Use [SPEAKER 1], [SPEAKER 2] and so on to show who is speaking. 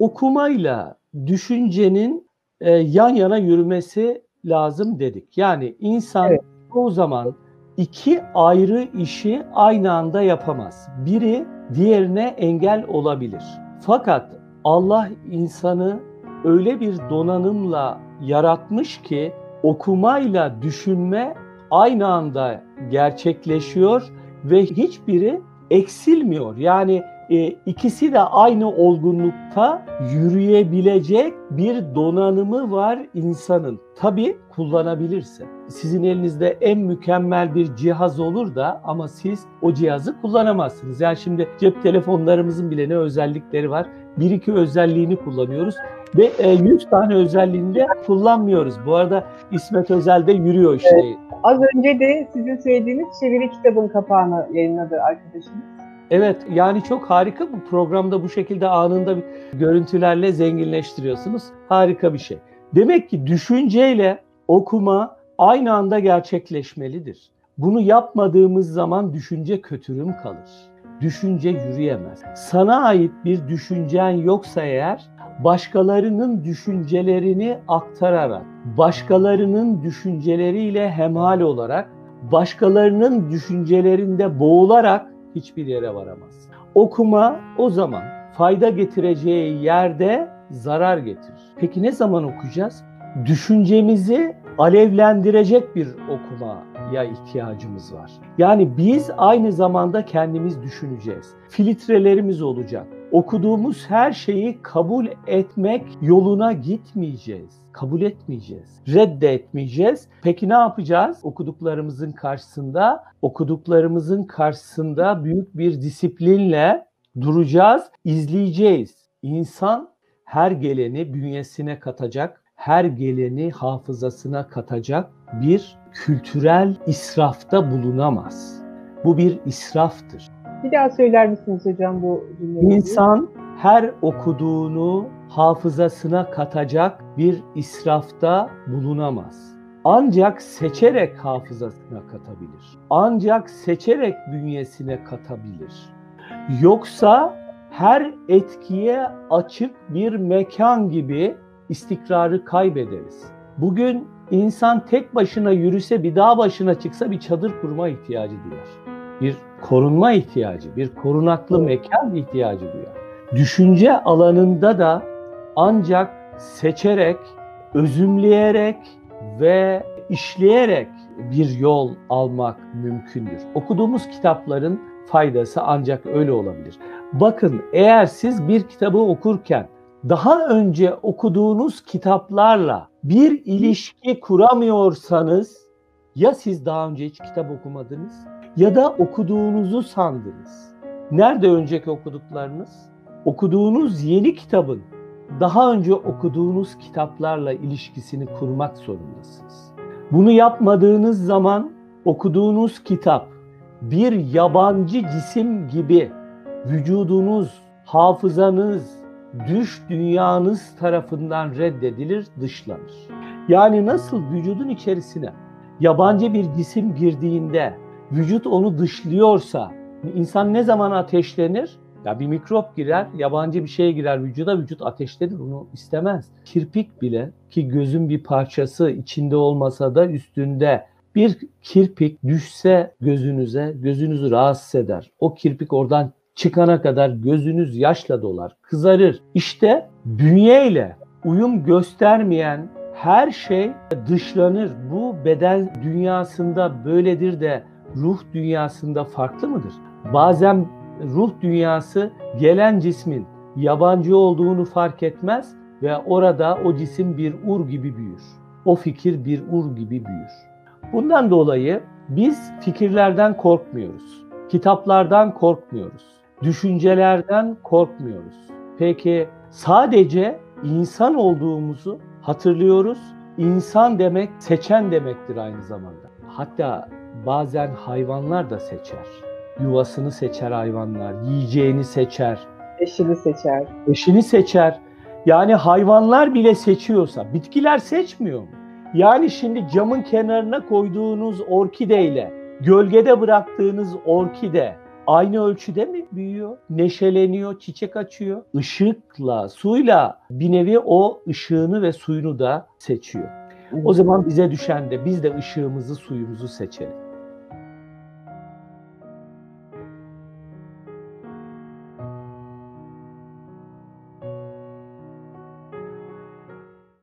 [SPEAKER 1] okumayla düşüncenin e, yan yana yürümesi lazım dedik. Yani insan evet. o zaman iki ayrı işi aynı anda yapamaz. Biri diğerine engel olabilir. Fakat Allah insanı öyle bir donanımla yaratmış ki okumayla düşünme aynı anda gerçekleşiyor ve hiçbiri eksilmiyor. Yani e, ikisi de aynı olgunlukta yürüyebilecek bir donanımı var insanın. Tabii kullanabilirse. Sizin elinizde en mükemmel bir cihaz olur da ama siz o cihazı kullanamazsınız. Yani şimdi cep telefonlarımızın bile ne özellikleri var? Bir iki özelliğini kullanıyoruz ve 100 e, tane özelliğini de kullanmıyoruz. Bu arada İsmet Özel de yürüyor işte. Evet.
[SPEAKER 2] Az önce de sizin söylediğiniz çeviri kitabın kapağını yayınladı arkadaşımız.
[SPEAKER 1] Evet yani çok harika bu programda bu şekilde anında görüntülerle zenginleştiriyorsunuz. Harika bir şey. Demek ki düşünceyle okuma aynı anda gerçekleşmelidir. Bunu yapmadığımız zaman düşünce kötürüm kalır. Düşünce yürüyemez. Sana ait bir düşüncen yoksa eğer başkalarının düşüncelerini aktararak, başkalarının düşünceleriyle hemhal olarak, başkalarının düşüncelerinde boğularak hiçbir yere varamaz. Okuma o zaman fayda getireceği yerde zarar getirir. Peki ne zaman okuyacağız? Düşüncemizi alevlendirecek bir okumaya ihtiyacımız var. Yani biz aynı zamanda kendimiz düşüneceğiz. Filtrelerimiz olacak. Okuduğumuz her şeyi kabul etmek yoluna gitmeyeceğiz. Kabul etmeyeceğiz. Reddetmeyeceğiz. Peki ne yapacağız? Okuduklarımızın karşısında, okuduklarımızın karşısında büyük bir disiplinle duracağız, izleyeceğiz. İnsan her geleni bünyesine katacak, her geleni hafızasına katacak bir kültürel israfta bulunamaz. Bu bir israftır.
[SPEAKER 2] Bir daha söyler misiniz hocam bu
[SPEAKER 1] cümleyi? İnsan her okuduğunu hafızasına katacak bir israfta bulunamaz. Ancak seçerek hafızasına katabilir. Ancak seçerek bünyesine katabilir. Yoksa her etkiye açık bir mekan gibi istikrarı kaybederiz. Bugün insan tek başına yürüse bir dağ başına çıksa bir çadır kurma ihtiyacı duyar. Bir korunma ihtiyacı, bir korunaklı mekan ihtiyacı duyar. Düşünce alanında da ancak seçerek, özümleyerek ve işleyerek bir yol almak mümkündür. Okuduğumuz kitapların faydası ancak öyle olabilir. Bakın eğer siz bir kitabı okurken daha önce okuduğunuz kitaplarla bir ilişki kuramıyorsanız ya siz daha önce hiç kitap okumadınız ya da okuduğunuzu sandınız. Nerede önceki okuduklarınız? Okuduğunuz yeni kitabın daha önce okuduğunuz kitaplarla ilişkisini kurmak zorundasınız. Bunu yapmadığınız zaman okuduğunuz kitap bir yabancı cisim gibi vücudunuz, hafızanız, düş dünyanız tarafından reddedilir, dışlanır. Yani nasıl vücudun içerisine yabancı bir cisim girdiğinde vücut onu dışlıyorsa insan ne zaman ateşlenir? Ya bir mikrop girer, yabancı bir şey girer vücuda, vücut ateşlenir, onu istemez. Kirpik bile ki gözün bir parçası içinde olmasa da üstünde bir kirpik düşse gözünüze, gözünüzü rahatsız eder. O kirpik oradan çıkana kadar gözünüz yaşla dolar, kızarır. İşte bünyeyle uyum göstermeyen her şey dışlanır. Bu beden dünyasında böyledir de ruh dünyasında farklı mıdır? Bazen ruh dünyası gelen cismin yabancı olduğunu fark etmez ve orada o cisim bir ur gibi büyür. O fikir bir ur gibi büyür. Bundan dolayı biz fikirlerden korkmuyoruz. Kitaplardan korkmuyoruz düşüncelerden korkmuyoruz. Peki sadece insan olduğumuzu hatırlıyoruz. İnsan demek seçen demektir aynı zamanda. Hatta bazen hayvanlar da seçer. Yuvasını seçer hayvanlar, yiyeceğini seçer.
[SPEAKER 2] Eşini seçer.
[SPEAKER 1] Eşini seçer. Yani hayvanlar bile seçiyorsa bitkiler seçmiyor mu? Yani şimdi camın kenarına koyduğunuz orkideyle gölgede bıraktığınız orkide aynı ölçüde mi büyüyor? Neşeleniyor, çiçek açıyor. Işıkla, suyla bir nevi o ışığını ve suyunu da seçiyor. O zaman bize düşen de biz de ışığımızı, suyumuzu seçelim.